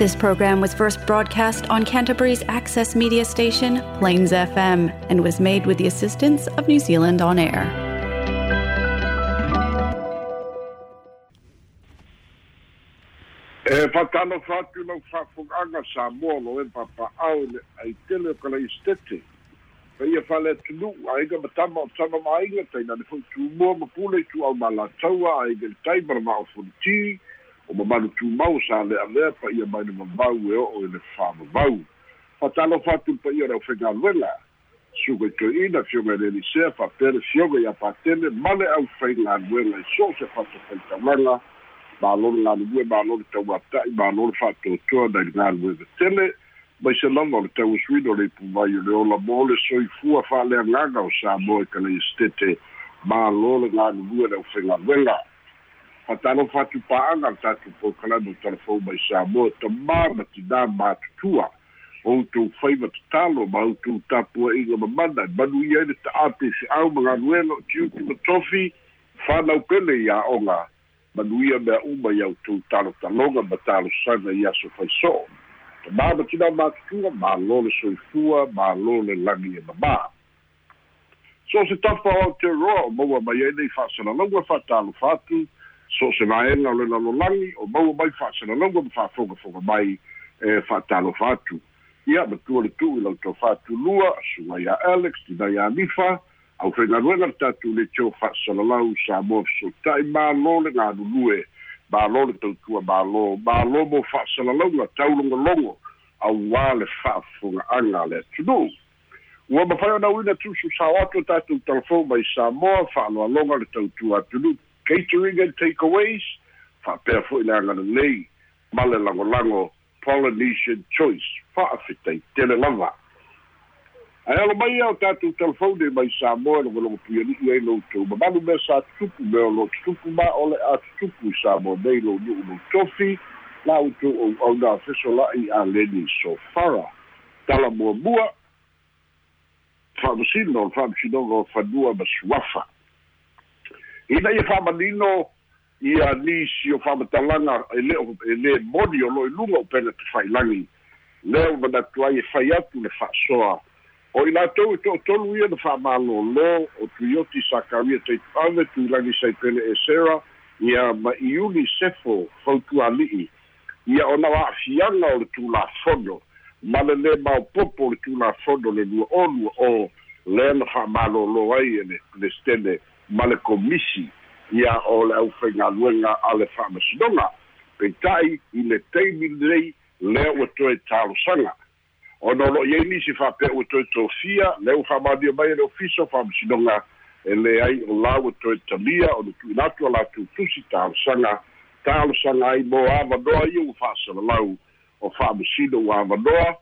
This program was first broadcast on Canterbury's access media station, Plains FM, and was made with the assistance of New Zealand On Air. Eh, e sā mōlo e le ai tele o ia tunu a matama o tama ma inga taina tū tū au a ma o o mamalu tumau sa le'alea paia mai le mamau e o'o i le fa'amavau fatalo fatu paia le aufegaluela suga i toe'ina fioga i le fa'apea fioga iā patele ma le aufaigaluela i so se fatafaitaulaga malo le galulue malo le tauata'i malo le fa'atoatoa nai le galue vetele mai se lava o le tauasuina o le ipumai o le ola mo le soifua fa'aleagaga o sa moa e kalaistete malo le galulue le aufaigaluega fatalofa atu pa'aga le tatou o talafou mai sa moa tamā ma tinā matutua outou fai matatalo ma outou tapua'iga mamana. E manuia ai le ta'ape fe'au ma galuela o tiuti ma tofi fanaupele iā oga manuia mea uma i autou talotaloga ma talosaga i aso faiso'o tamā ma tinā matutua mālō le soifua mālō le lagi e mamā. So se tafa o te roa o maua mai ai nei fa'asalalauga fa'atalofa atu so se vaega o le lalolagi o maua mai fa'asalalauga ma fa'afogafoga mai e fa'atalofa atu ia matua le tu'u i lautou fa'atulua suga iā alex tina iā nifa au faigaluega le tatou le tio fa'asalalau sa mo fesoota'i mālō le galulue mālō le tautua mālō mālō mo fa'asalalauga taulogologo auā le fa'afoga'aga le atunuu ua mafai ona uina tusu sao atu tatou talafou mai samoa fa'aloaloga le tautua atunuu catering and takeaways fa'apea fo'i le agalelei ma le lagolago polynesian choice fa'afetai tele lava ae alo mai ia o tatou telefone mai sa moa logologo puiali'i ai loutou mamalu mea sa tutupu mea o lo tutupu ma o le a tutupu i sa moa nei lou nu'u lou tofi la outou ouauna fesola'i a leni sofara tala muamua fa'amasino o le fa'amasinoga o fanua ma suafa ina ia fa'amanino ia nisi o fa'amatalaga e le e lē moni o lo i luga o pena te fa'ilagi lea ua manatu ai e fai atu le fa'asoa o i latou e to'atolu ia na fa'amālōlō o tuioti sakaria taitu'ave tuilagi saipele e sera ia ma iuli sefo fautuali'i ia ona o a'afiaga o le tulafono ma le lē maopopo o le tulafono le lua o lua o lea na fa'amālōlō ai e le stele ma le komisi ia o le ʻaufaigaluega a le fa'amasinoga peita'i i le taimi lei lea ua toe talosaga ona o lo'i ai nisi fa'apea ua toe tofia le ua fa'amalia mai e le ofiso fa'amasinoga e leai o la ua toe talia o le tu'ina a latou tusi talosaga talosaga ai mo avanoa ia ua fa'asalalau o fa'amasino ua avanoa.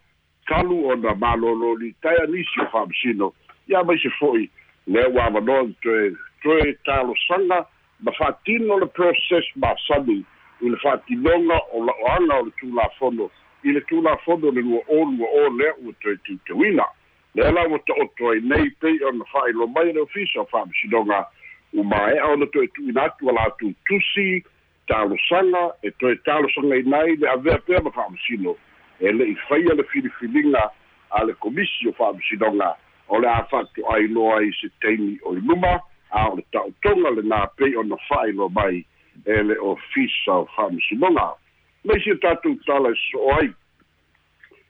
Talu ona malōlō taia nisi o fa'amasino ia mai se fo'i lea ua avanoa toe toe talosaga ma fa'atino le process masani i le fa'atinoga o la'oaga o le tulafono i le tulafono le lua o lua o lea ua toe tiuteuina lea la ua to'oto ai nei pei ona fa'ailo mai le ofisa o fa'amasinoga ua mae'a ona toe tu'uina atu a latou tusi talosaga e toe talosaga inai le avea pea ma fa'amasino e le'i faia le filifiliga a le komisi o fa'amasinoga o le a fa'ato'ailoa ai se taimi o i luma a o le ta'otoga lenā pei ona fa'ailo mai e le ofisa o fa'amasinoga maisi o tatou tala e so'o ai.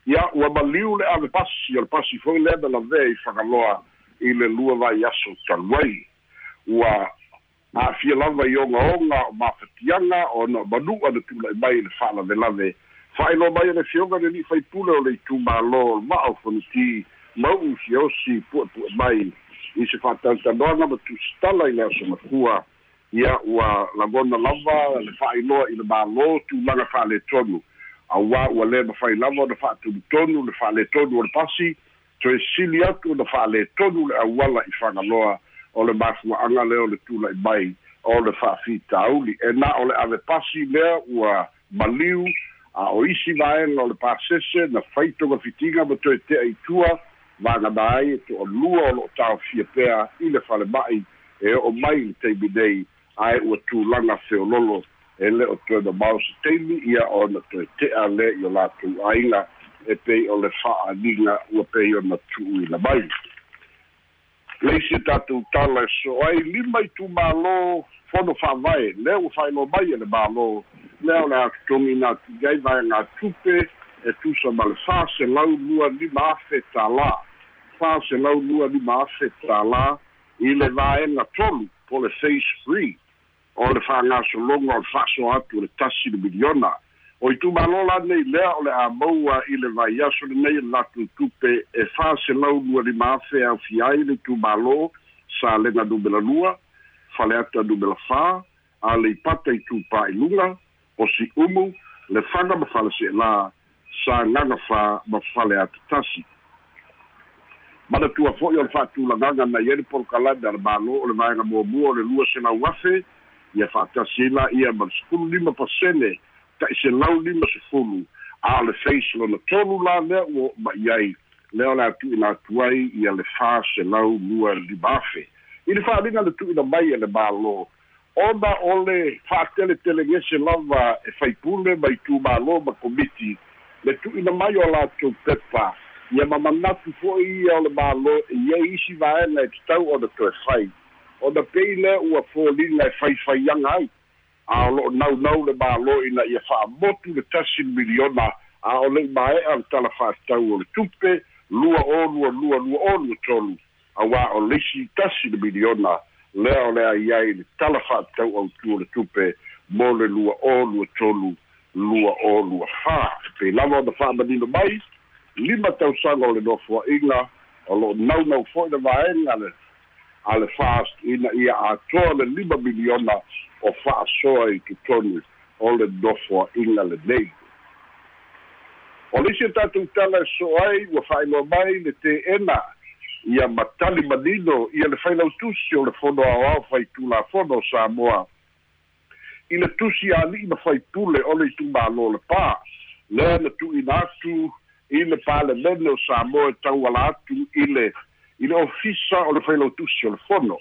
Ia ua maliu le ave pasi o le pasi foi lea na lavea i fagaloa i le lua vai aso talu ai ua a'afia lava i ogaoga o mafatiaga ona manu'a na tula'i mai le fa'alavelave fa'ailoa mai le fioga le li'i faipule o le itumālō ma'o foniti mau'u siosi pu'epu'e mai i se fa'atautanoaga ma tusitala i le asomatua ia ua lagona lava le fa'ailoa i le mālō tulaga fa'aletonu auā ua lē mafai lava ona fa'atulutonu le fa'aletonu o le pasi. Toe sili atu ona fa'aletonu le auala i fagaloa o le mafua'aga lea o le tula'i mai o le fa'afitauli e na o le ave pasi lea ua maliu a o isi vaega o le pasese na faitoga fitiga ma toe te'aitua vagana ai e to'alua o lo'o taofia pea i le falema'i e o'o mai le taimi nei ae ua tulaga feololo e le o toe mamao se teimi ia ona toe te'a le i o latou aiga e pei o le fa'aliga ua pei ona tu'u i la mai. Leisi tatou tala e so ai lima i tumālō fono fa'avae lea ua fa'ailoa mai e le mālō. Lea o le atutogi na tuiai vaega tupe e tusa ma le faselau lua lima afe tālā faselau lua lima afe tālā i le vaega tolu po le face free. O le fa'agasologa o le fa'asoa atu le tasi le miliona o i tumālō lanei lea o le a maua i le vai aso lenei le latu tupe e faselau lua lima afe aufi ai le tumālō sa lega numela lua fale ata numela fā a le ipata i tupā i luga o si umu le faga ma fale seʻelā sa gaga fā ma fale ata tasi mana tua fo'i o le fa'atulagaga na ia le polokalame le mālō o le vaega muamua o le lua selau afe ia fa'atasi la ia ma le sepulu lima pasene ta'i se lau lima sefulu a le face lona tolu la lea ua ma'i ai lea o le atu'ina atu ai ia le fā se lau lua lima afe i le fa'aliga le tu'ina mai e le mālō. Ona o le fa'ateletelegese lava e faipule mai tumālō ma komiti. Le tu'ina mai o latou pepa ia mamanatu fo'i ia o le mālō e iai isi vaena e tatau ona toe fai ona pei lea ua foliga e faifaiaga ai. A o lo'o naunau le mālō ina ia fa'amotu le tasi miliona. A o le'i mae'a le tala fa'atau o le tupe lua o lua lua lua o lua tolu. Auā o leisi tasi le miliona. Lea o lea i ai le tala fa'atau autu o le tupe mo le lua o lua tolu lua o lua fā pei lava ona fa'amanino mai lima tausaga o le nofoa'iga o lo'o naunau fo'i le vaega le a le fast ina ia atoa le lima miliona o fa'asoa i totonu o le nofoa'iga lenei o le isi tatou tala e so ai ua fa'ailoa mai le te'ena ia matali manino ia le failautusi o le fono aoao faitulafono o samoa. I le tusi ali'i ma faipule o le itumālō le pā lea na tu'ina atu i le palemene o samoa e tauala atu i le i le ofisa o le failautusi o le fono.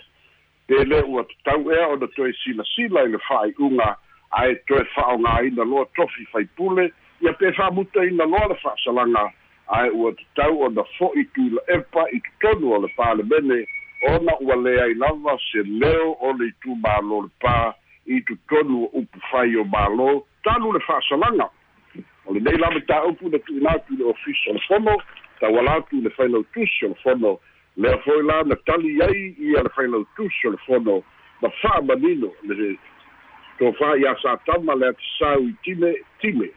Le ua tatau ea ona toe silasila i le fa'ai'uga ae toe fa'aogāina loa tofi faipule ia pe fa'amutaina loa le fa'asalaga ae ua tatau ona fo'i tula epa i totonu o le palemene ona ua leai lava se leo o le itumālō le pā i totonu o upu fai o mālō talu le fa'asalaga o lenei lava tāupu na tu'ina atu i le ofisa o le fono tauala atu i le failautusi o le fono. Lea foi la na tali ai ia le failautusi o le fono. Ma fa'amanino le tofā iā satama lea tasau i time time.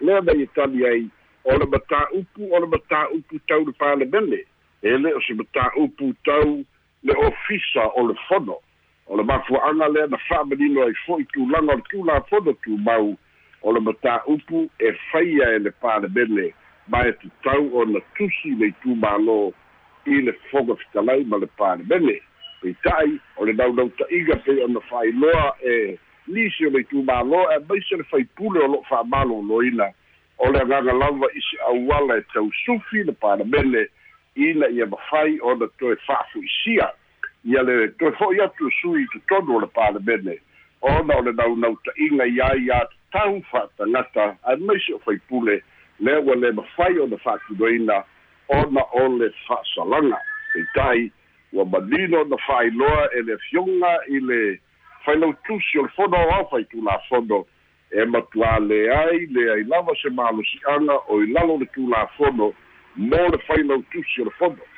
Lea nei e tali ai o le matāupu o le matāupu tau le palemene e le o se matāupu tau le ofisa o le fono. O le mafua'aga lea na fa'amanino ai fo'i tulaga o le tulafono tumau o le matāupu e faia e le palemene ma e tatau ona tusi le itumālō i le foga fitalai ma le palemene peita'i o le naunau ta'iga pei ona fa'ailoa e nisi o le itumālo e maise le faipule o lo'o fa'amalōloina o le agaga lava isi auala e tausufi le palemene ina ia mafai ona toe fa'afu'isia ia le toe fo'i atu sui totonu o le palemene ona o le naunau ta'iga iā iā tatau fa'atagata ae maise o faipule lea ua le mafai ona fa'atunoina ona o le fa'asalaga peita'i ua malino na fa'ailoa e le afioga i le failautusi o le fono ao faitulafono e matuāle ai leai lava se malosi'aga o i lalo le tulafono mo le failautusi o le fono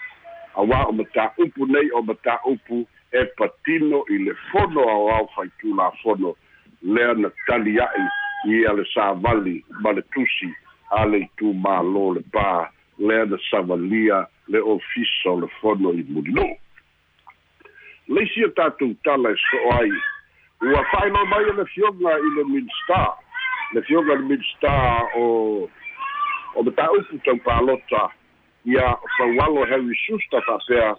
auā o matā'upu nei o matā'upu e patino i le fono aoao faitulafono lea na tali a'i ia le savali ma le tusi a le itumālō le pā. Lea na savalia le ofisa o le fono i mulinu leisi o tatou tala e so'o ai. Ua fa'ailo mai e le fioga i le midstar le fioga le midstar o o mataupu taupalota ia saualo harry suster fa'apea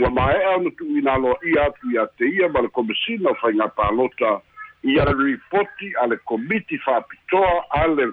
ua mae'a ona tu'uina aloa'ia atu iā te ia ma le komesina o faiga palota ia le ripoti a le komiti fa'apitoa a le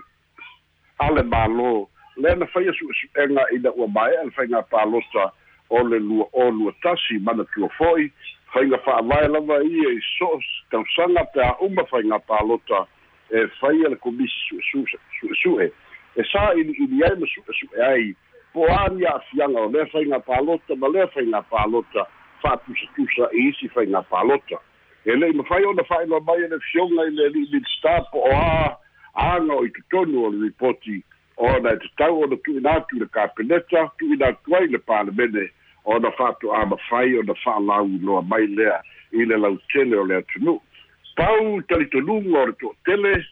a le mālō lea na faia su'esu'ega ina ua mae'a le faiga palota o le lua o lua tasi mana tua fo'i faiga fa'avae lava ia i so tausaga pe a uma faiga palota e faia le komisi suʻesuʻe e sa iliʻili ai ma suʻesuʻe ai po ani a'afiaga o lea faiga palota ma lea faiga palota fa'atusatusa i isi faiga palota e le'i mafai ona fa'ailoa mai e le fioga i le li'ili'i star po o a aga o i totonu o le ripoti ona e tatau ona tu'uina atu le kapeneta tu'uina atu ai le palemene ona fa'atu'a mafai ona fa'alauiloa mai lea i le lautele o le atunu'u pau talitonuga o le to'atele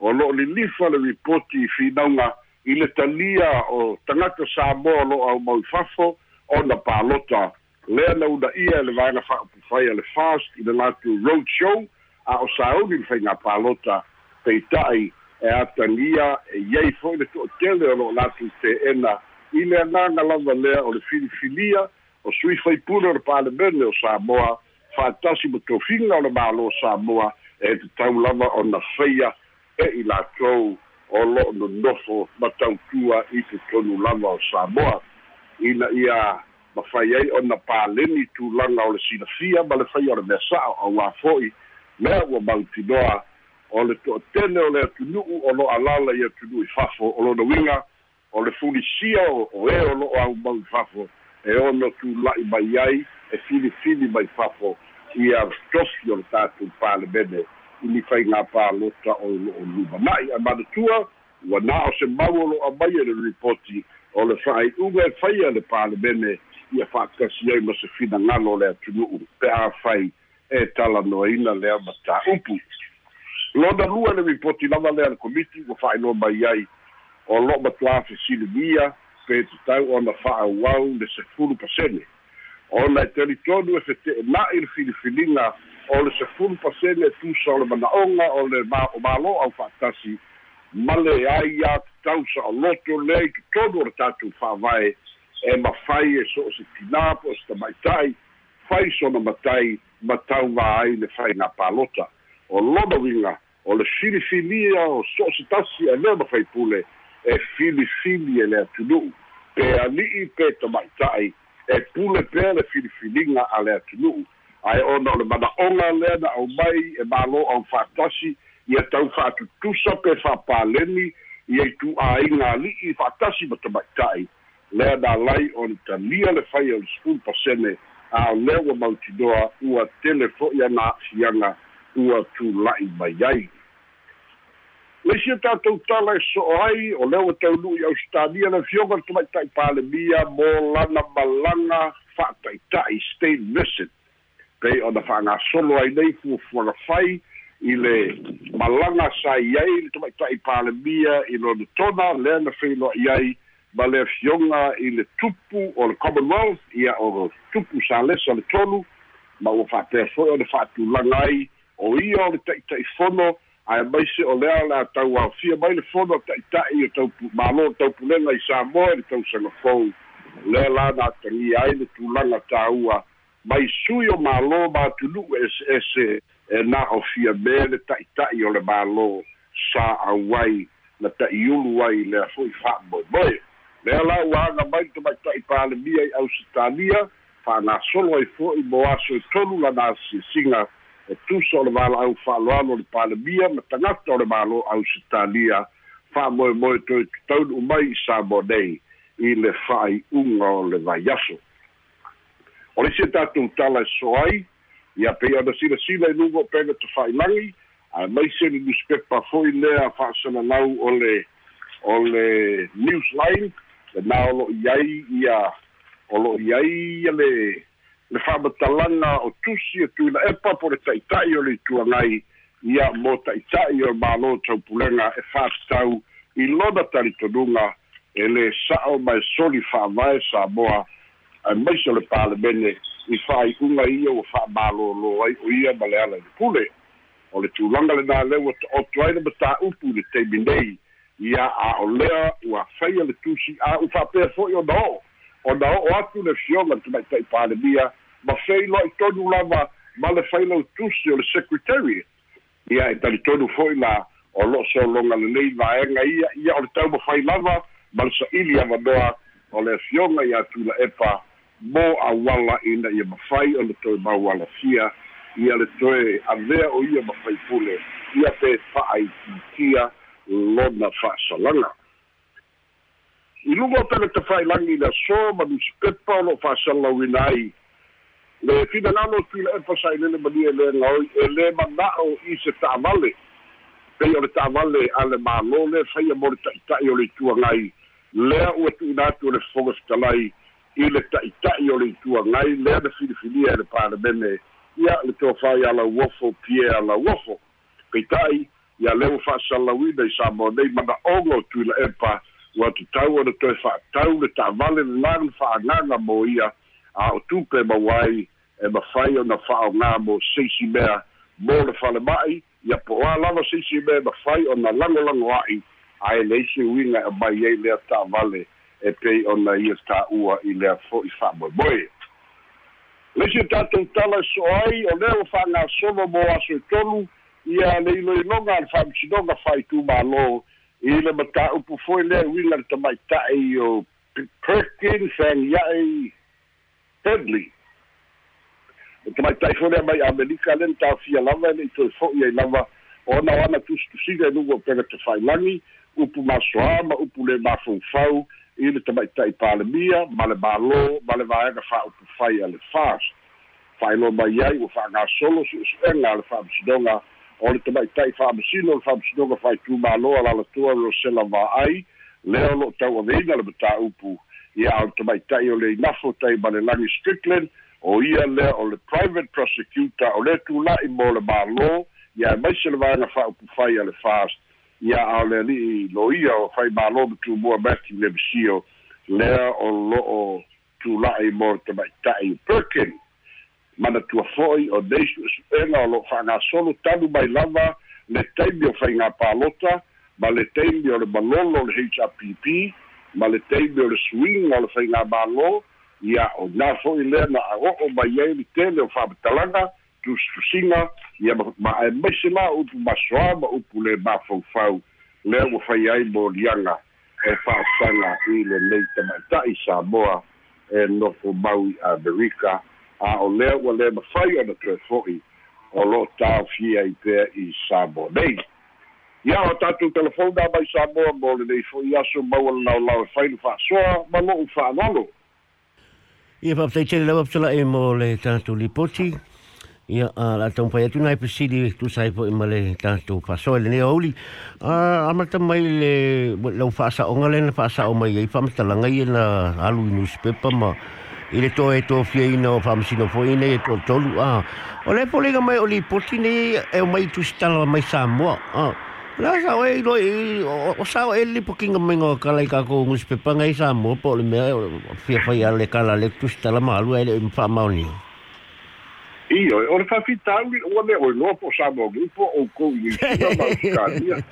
o lo'o lilifa le ripoti finauga i le talia o tagata samoa lo'o au maufafo ona palota lea na una ia le vaega fa'aupufai a le fast i le latou road show a o sauni le faiga palota peita'i e atagia e iai fo'i le to'atele o lo'o latou te'ena i le agaga lava lea o le filifilia o sui faipule o le palemene o samoa. Fa'atasi ma tofiga o le mālo samoa e tatau lava ona feia e i latou o lo'o nonofo ma tautua i te lava o samoa. Ina ia mafai ai ona paleni tulaga o le silafia ma le faia o le mea sa'o auā fo'i. Mea ua mautinoa o le to'atele o le atunu'u o lo'o alala i atunu'u i fafo o lona uiga o le fulisia o e o lo'o au mau i fafo e ono tula'i mai ai e filifili mai fafo ia tofi o le tatou palemene i ni faigā palota o lo'o lumana'i a manatua ua na o se mau o lo'o mai e le ripoti o le fa'ai'uga e faia le palemene ia fa'atasi ai ma se finagalo le atunu'u. Pe a fai e talanoaina lea matā'upu lona lua le ripoti lava lea le komiti ua fa'ailoa mai ai o lo'o matuā fesilimia pe tatau ona fa'auau le sefulu pasene ona e talitonu e fete'ena'i le filifiliga o le sefulu pasene e tusa o le mana'oga o le o mālo au fa'atasi ma le ai iā tatau sa'oloto lea i totonu o le tatou fa'avae e mafai e so o se tinā po o se tamaita'i fai sona matai ma tauvā ai le faiga palota. O lona uiga o le filifilia o so o se tasi e lea mafai pule e filifili e le atunu'u pe ali'i pe tamaita'i e pule pea le filifiliga a le atunu'u. Ae ona o le mana'oga lea na au mai e mālo au fa'atasi ia tau fa'atutusa pe fa'apaleni ia i tu'āiga ali'i fa'atasi ma tamaita'i. Lea na lai o le talia le faia o le sepulu pasene a o lea ua mautinoa ua tele fo'i ana a'afiaga ua tula'i mai ai leisia tatou tala e so'o ai o ua taunu'u i ausitalia le fioga le tamaita'i palemia mo lana malaga fa'ata'ita'i state visit pei ona fa'agasolo ai nei fuafuaga fai i le malaga sai ai le tamaita'i palemia i lona tona lea na feiloa'i ai ma le afioga i le tupu o le commonwealth ia o tupu sa lesa le tolu ma ua fa'apea fo'i o le fa'atulaga ai o ia o le ta'ita'ifono ae maise o lea le atau aofia mai le fono o ta'ita'i o tau mālo taupulega i samoa i le tausagafou lea la na atagia ai le tulaga tāua. Mai sui o mālō matunu'u ese'ese e na ofia me le ta'ita'i o le mālō sa auai na ta'iulu ai lea fo'i fa'amoemoe lea la ua aga mai tamaita'i palemia i ausitalia fa'agasolo ai fo'i mo aso i tolu lana asiasiga e tusa o le vala'au fa'aloalo o le palemia ma tagata o le malo ausitalia fa'amoemoe toe tutaunu mai i samo nei i le fa'ai'uga o le vaiaso o le sia tatou tala e so ai ia pei ona silasila i luga o pega tafa'ilagi ae mai se le newspaper fo'i lea fa'asalalau o le o le newsline na o lo'i ai ia o lo'i ai ia le le fa'amatalaga o tusi e tuina epa po le ta'ita'i o le ituagai ia mo ta'ita'i o le mālō taupulega e fa'atatau i lona talitonuga e le sa'o ma e soli fa'avae samoa ae maise o le palemene i fa'ai'uga ia ua fa'amālōlō ai o ia ma le ala i le pule. O le tulaga lenā leu ua ta'oto ai le matā'upu i le taimi nei ia a o lea ua faia le tusi a u fa'apea fo'i ona o'o ona o'o atu le fioga le tamaita'i palemia ma fei lo'i tonu lava ma le fai lau tusi o le secretary. Ia e talitonu fo'i la o lo'o sologa lelei vaega ia ia o le tau mafai lava ma le sa'ili avanoa o le fioga ia tula epa mo auala ina ia mafai o le toe mau alafia ia le toe avea o ia mafaipule ia pe fa'aititia lona fa'asalaga i luga o pele tafailagi le aso ma nusi pepa o lo'o fa'asalauina ai le finagalo tuila epa saʻilele mania le gaoi e lē mana'o i se ta'avale pei o le ta'avale a le mālō le faia mo le ta'ita'i o le ituagai lea ua tu'una atu o le fofoga fetalai i le ta'ita'i o le ituagai lea na filifilia e le palemene ia le tofai a lauofo pie a lauofo peita'i ia le ua fa'asalauina i sa mo nei mana'oga o tuila epa ua tutau ona toe fa'atau le ta'avale le la le fa'agaga mo ia a o tupe mauai e mafai ona fa'aogā mo seisi mea. Mo le falema'i ia po oa lava seisi mea mafai ona lagolago a'i ae leisi uiga e mai ai lea ta'avale e pei ona ia tā'ua i lea fo'i fa'amoemoe leisi tatou tala e so ai o lea ua fa'agasolo mo aso e tolu ia le iloiloga a le fa'amisinoga fa'aitumālō i le mataupu lea uiga le tamaita'i o Perkins Fangia'i Headley. E tamaitai foi lea mai amerika le na tafia lava le itoe fo'i ai lava. Ona o ana tusitusiga e luga o pega te failagi upu masoā ma upu le mafaufau i le tamaitai palemia ma le mālō ma le vaega fa'aupu fai a le fast fa'ailoa mai ai ua fa'agasolo su'esu'ega a le fa'amasinoga o le tamaitai fa'amasino le fa'amasinoga fa'aitumālo a lalatua rosela va'ai lea o lo'o tauaveina le mataupu ia o le tamaitai o le inafo tai ma le lagi strickland o ia lea o le private prosecutor o le tula'i mo le mālō ia e maise le vaega fa'aupufai a le fast ia ao le ali'i lo ia o fai mālō ma tumua matthew lebisio lea o lo'o tula'i mo le tamaita'i perkin manatua fo'i o nei su'esu'ega o lo'o fa'agasolo talu mai lava le taimi o faigā palota ma le taimi o le malolo o le hrpp ma le taimi o le suiga o le faigā mālō ia o nā fo'i lea na a'o'o mai ai li tele o fa'amatalaga tusitusiga ia ma ae maise la upu masoā ma upu le mafaufau lea ua fai ai mo liaga e fa'asaga i lenei tamaita'i samoa e nofo maui amerika a o lea ua lē mafai ona toe fo'i o lo'o tāofia i pea i samoa nei ia o tatou telefona mai samoa mo lenei fo'i aso maua lalaolao e faile fa'asoa ma lo'u fa'alalo Ia pa lau tele e mo le tatou lipoti. Ia a la tau pai atu nai pesili tu sai po ima le tātou pasoa ele ne oli. A amata mai le lau whaasa onga le na whaasa o mai ei whamata langa na alu i newspaper ma i le toa e toa fia ina o whamasino fo ina e toa tolu a. O le polega mai o li poti ne e o mai tu stala mai sa mua a. Nā sa o e i loi, o sa o e li po kinga mai ngā kala i kako ngus pepanga i sa mua po le mea fia fai ale kala le tu stala e le mwha maoni. I o le fafi i o me o i loa po sa mua o kou i kua ma.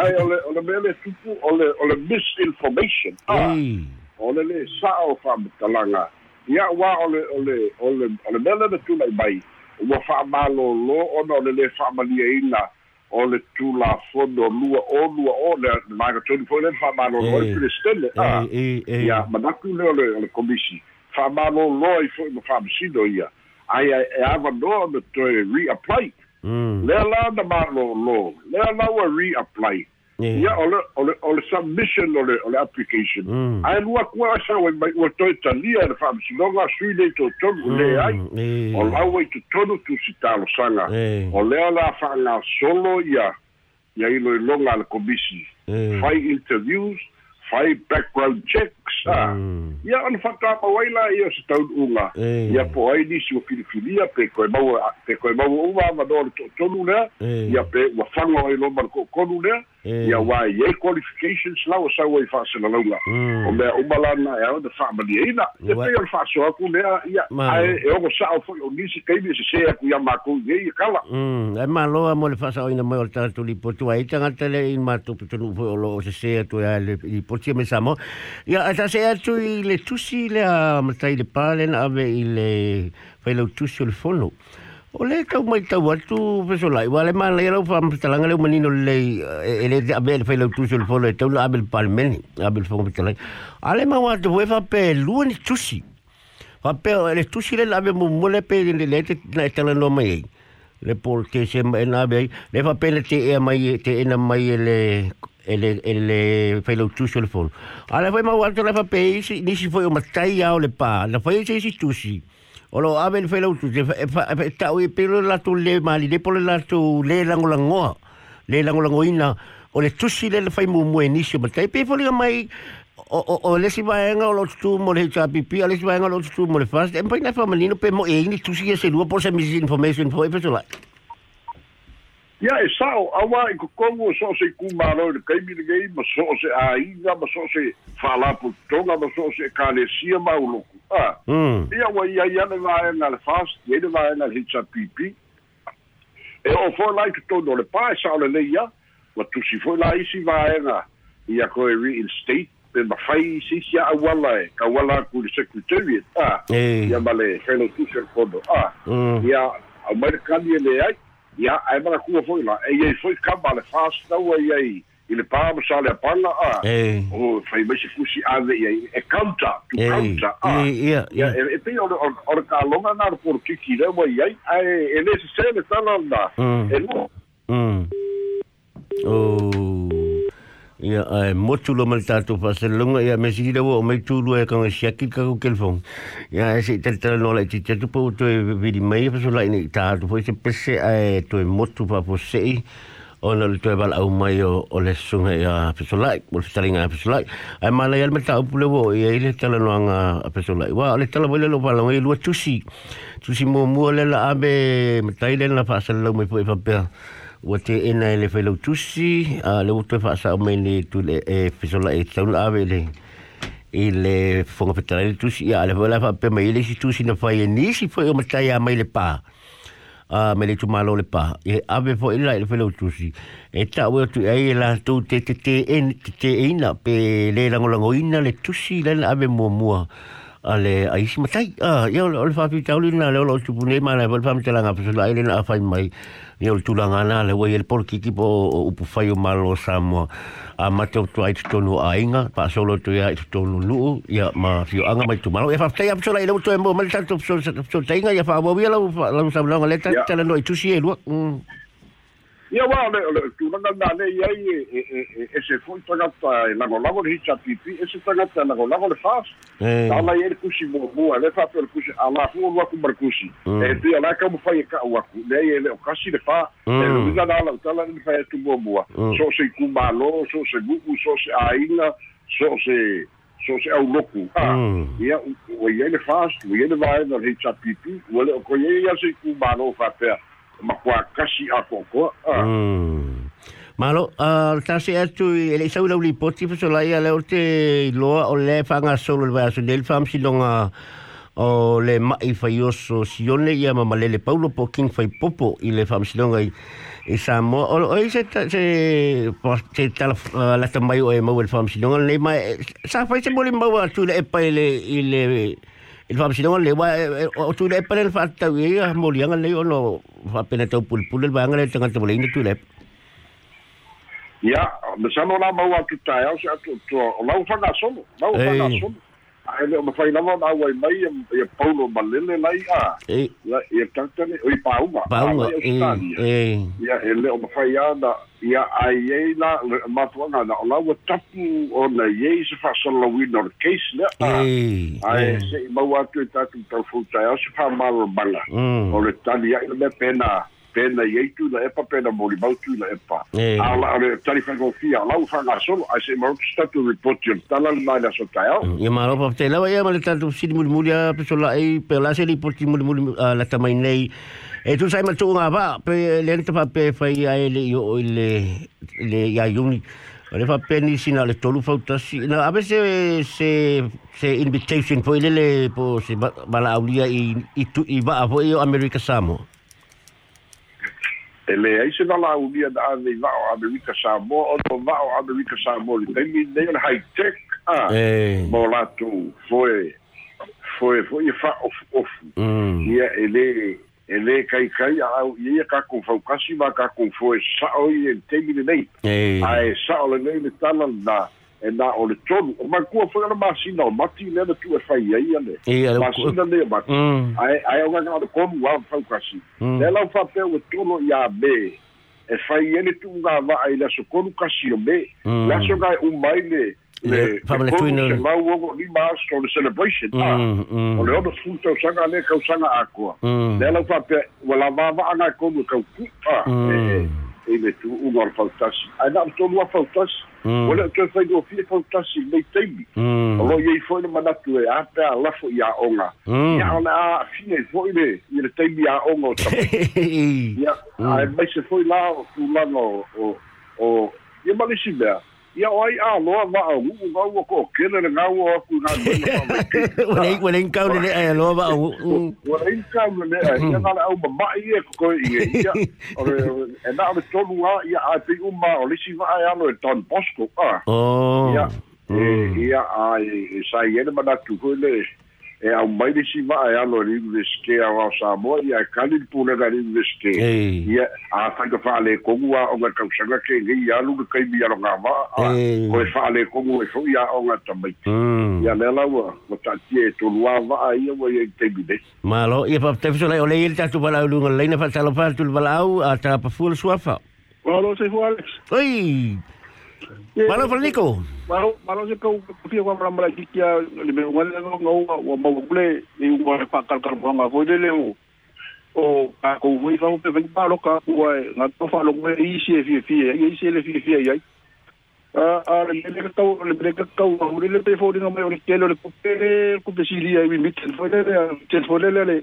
Ai o le mele tupu o le misinformation. Ai. O le le sa o fa talanga. Ia wa o le o le o le o le mele de tu mai mai. O fa malo lo o le le fa malia ina. o le tula fono lua o lua o le maga tonu foi le whamano lo i pile stele a ia manaku le o le komisi. Whamano lo i foi ma whamasido ia. Ai e ava no na toe reapply. Le la na malo lo. Le la wa reapply ia o le o le o le submission o le o le application ai lua kua sa wa mai o toe talia le whamasidoga sui le to tonu le ai. o laua i to tonu tu si talo sanga o lea la whaanga solo ia ia ilo i longa le komisi. Fai interviews fai background checks a ia ona whakapa waila ia se taun unga. Ia po ai nisi o filifilia pe koe mau pe koe mau uwa ma no le tonu lea ia pe ua whanga ai lomba ko konu lea ia wa ye qualifications la sa wa fa se la longa o me o malana e o de family ina. E pe o fa so ku lea ia ai e o sa o o nisi kai bi se se ku ia ma ku ye kala. Mm e ma lo mo le fa sa ina mo o tatu li potu ai tanga tele in ma tu tu fo lo se se tu ya le Portia me samo. Ia, ata se atu i le tusi le a matai le palen ave i le fai lau tusi o le fono. O le tau mai tau atu peso lai. Wa le maa le lau fa mtalanga leu manino le e le ave le fai lau tusi o le fono e tau la ave le palmeni. Ave le fono mtalanga. A le maa watu wefa pe lua ni tusi. Fa pe le tusi le lave mo mo le pe le le te na te la no mai. Le por te se mai na be le fa pe le te e mai te ena mai le ele ele fai lo tusi le fol. Ala foi ma walto le fa pe si ni si foi o matai au le pa. La foi se si tusi. O lo ave le fai lo tusi fa ta o pe la tu le mali le por la tu le lango langoa. Le lango langoina o le tusi le fai mo mo inisi matai pe fo le mai o le si vaenga o lo tu mo le cha pipi le si vaenga o lo tu mo le fast e poi na fa malino pe mo e ni tu si se lu por se mis information for e so la ia e sao aua i kokongu so se kumaro le kaimi le gai ma so se ainga ma so se falapu tonga ma so se kalesia ma uloku ah mm ia wa ia ia le vaenga le fast ia le vaenga le pipi e o fo lai to tono le pa e sao le leia wa tu si fo lai si vaenga ia ko e reinstate pe ma fai si si a wala e ka wala ku le secretariat. E ia ma le fellow tu se fondo ah mm ia a mai kani le ai ia ai mara ku foi la e ia foi kamba le wa ia i le pa ma sale pala ah. E o fai mai se fusi ave ia e counter to counter ah. Ia ia ia e pe o ka longa na por kiki le wa ia ai e le le tala na e o ia ai motu lo mal tato pa se lunga ia me si le wo mai tu lo e ka shaki ka ko kelfon ia e se tel tel no la ti te tu po to e vidi mai pa so la ni ta tu se pese ai to e motu pa po se ona le toe bala au mai o, o le sunga ia pesolai, o le taringa pesolai. Ai mala ia le mata upu le wo, ia ile le tala noanga a pesolai. Wa, le tala wale lo pala, ngai lua tusi. Tusi mua mua le la abe, matai le na whaasa lau mai po e whapea. Ua te ena e le whailau tusi, a le utu e whaasa o mai le tu le e pesolai e tauna abe le i le whonga petara le tusi, ia le wala whapea mai le si tusi na whai e nisi fo e o matai a mai le paa a me le tumalo le pa e ave fo ila le felo tusi. E ta o tu ai la tu te te te en te te ina pe le lango lango ina le tusi le ave mo mo ale ai si matai. A yo le fa pi tauli na le lo tu pune ma le fa mi tela nga pe la ile na fa mai yo tu la ngana le we el por ki ki po u pu fa yo malo samo a ma te tu ai tu no ainga pa solo tu ya tu no lu ya ma fio anga mai tu malo e fa tai ap sola ile tu mo mal tanto so so tainga ya fa mo via la la sa la le ta Ya. tela no tu si e lu ia wa le le tu na na le ia i e e e e se foi tangata e lango le hitcha pipi e se tangata lango lango le fast eh ala ia le kusi mo le fa pe le kusi ala fu wa ku mar kusi. E tu ala ka mo fa ka wa ku le le o kasi le fa e Mm. le visa ala tala le fa tu mo mo Mm. so se ku malo so se gugu so se ainga so se so se au loku. Mm. ia o ia le fast o ia le vai na hitcha pipi o le o ko ia se ku malo fa pe ma kwa kasi a ko ko ah Mm. Malo, uh, tasi atu i ele sau lau li poti pa sola ia leo te loa o le whanga solo le vaya so del fam silonga o le mai fai oso sione ia ma malele paulo po king fai popo i le fam silonga i i Samoa. O, o i se, ta, se, pa- se tala uh, lata mai o e mau le fam silonga le mai, sa fai se moli mau atu le epa i le, i le, il fam silonga le wa o tu le epa le fata i a molianga le o no fa pena tau pulpul le vanga le tangata mole ina tu le epa. Ia, me sano la mau atu tai au se atu tu o ai le ma fai lava na wai mai e paulo ma lai a. E. La e tantane oi pauma. Pauma e e. Ya e le ma fai ya na ya ai e na ma na na la tapu o na ye se fa so la wi no case le e ai se ma wa tu ta tu se fa o le tani ya le pena pena iei tu na epa, pena mori mau tu na epa. e, ala ole tali fa gofia lau fa nga solo ai se mo statu report yon tala na na so tayo ia maro pa te lawa ia male tanto sidi muli muli a pe sola e pe la se li poti muli muli a la tamai nei. E tu sai ma tu nga va pe le nta pa pe fai a ele yo le le ya yuni le fa pe ni sina le tolu fa tasi na a veces se se invitation po ile le po se bala aulia i i tu i va io America Samo ele ai se vala unia da ave va o america sa mo o to va o america sa mo le temi nei on high tech ah e mo la tu foi foi foi fa of of mm. Ia ele ele kai kai au ia ka ko fa kasi va ka ko foi sa o i temi nei. E ai sa o le nei le tala na e na o le tonu o makua foi ana masina o mati le na tu e fai ai ale e ale masina le mati. Mm. Ai ai o ngana ko mu wa fa kasi Mm. le la fa pe o tonu ya be e fai ele tu nga va ai la so konu kasi o be Mm. la so ga u mai le Le- fa le tuina- se la wo ni ma so le celebration ah. Mm mm. O le ono futa o sanga le ka sanga akoa mm. Le la fa pe wala va va anga ko mu ka ku ah Mm. e e. le tu u ngor fa tasi ai na to lu fa tasi Mm. Wala te fai do fi fa tasi le teimi mm Olo ye foi na manatu e ata a lafo ia onga. Mm. Ia ona a fine foi le i le teimi a onga o tapa. Ia a mai se foi la o tu langa o o o ia malisi mea. Ia o ai a loa va a ngu ngau o ko kele le ngau o aku nga Wala wala kau le ai lo ba o Wala inka ule le a ia ngala au mamai e ko i e ia. Ore e na ame tonu a ia a te uma o lisi va a alo e Don Bosco. Ah. oh Ia, e, ia a e, e sai ele mana tu ko le e au mai le si va e ano li le ske a wa sa mo ia e kali pule ga li le ske ia a fa ka fa le ko wa o ga ka sanga ke ngi ia lu ka bi ia nga va ko e fa le ko e fo ia o nga tamai. Mm ia le la wa mo ta ti e to lua va ia wa ia te bi de malo ia pa te so le ole il tatu bala lu ngai na fa talo fa tu bala au a ta pa fu suafa. Malo se fo Alex. oi malo fa nico Malo malo se kau pia mara mara le me wa mo kule ni wa pa kal kal nga fo de le o o ka ko wi fa pe pe pa lo ka ko nga to fa lo me i se fi fi i se le fi fi ai a a le le ka kau le le ka kau wa le le pe fo de nga me o le kelo le ku pe le ku pe si li ai mi mit fo le le chen fo le le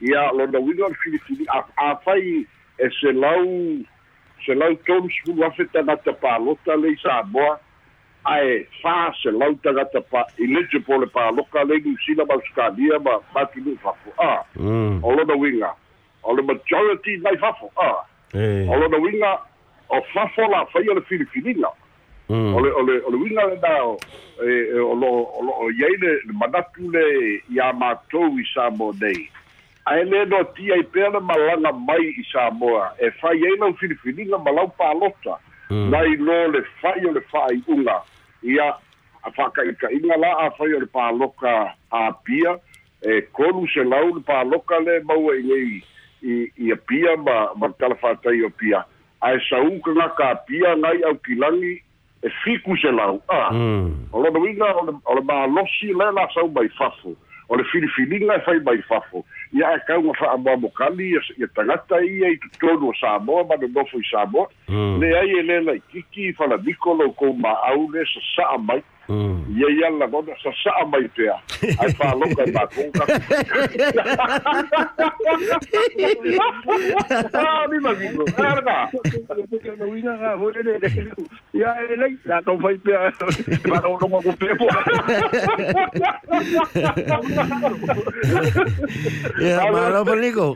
ia lo no wingo al filipini a a fai e se lau se lau tonu sulu afe tangata pālota le i Samoa ae fa se lau tangata pa i leje po le pāloka le New Zealand ma Australia ma matunu fafo a mm. O lona winga o le majority nai fafo a eh. O lona winga o fafo la fai o le filipiniga mm. O le o le o le winga le na o e o lo o iai le le manatu le ia matou i Samoa nei ae lē no tia i pea le malaga mai i Samoa e fai ai lau filipiniga ma lau palota Mm. nai lo le fai o le fa'ai'uga ia a fa'aka'ika'iga la a fai o le paloka apia e kolu se lau le paloka le maua i lei i i apia ma ma talafatai o pia. Ae sauka gaka apia ngai au kilagi e fiku se lau. A mm o lona uiga o le malosi le la sau mai fafo o le filifiliga e fai mai fafo ia e kauga fa'amoamokali ia tagata ia i totonu o samoa ma nonofo i samoa. Mm. leai e lē laikiki falaniko lou kou ma'au le sasa'a mai mm ia ia lagona sasa'a mai pea ae faloka i makou limagigo araga winga nga fo de de ya le la to fai pe para no no ko pe po Ya malo pa niko.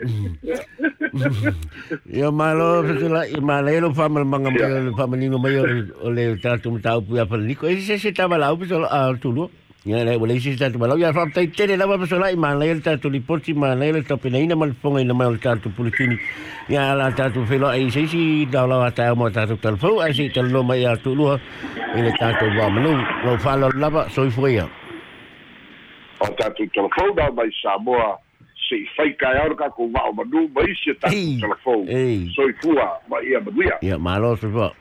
Ya malo sila imalelo pa mal mga mga pa manino mayor ole tatu tau pu ya pa niko. Ese se taba lau pu solo al tulo. Ya le wala isi tatu malau ya fa tai tele la pa solo imalelo tatu li porti imalelo tatu na ina mal ponga ina mal tatu pulitini. Ya la tatu felo ai se si da la ta mo tatu telefo ai si telo mai ya tulo. Ile tatu wa manu lo fa lo lava soi fuia. o tatou telefona mai Samoa se i fai kai aura ka ko wao manu mai se tatou Ei, telefona ei. soifua ma ia manuia Ya malo se fa.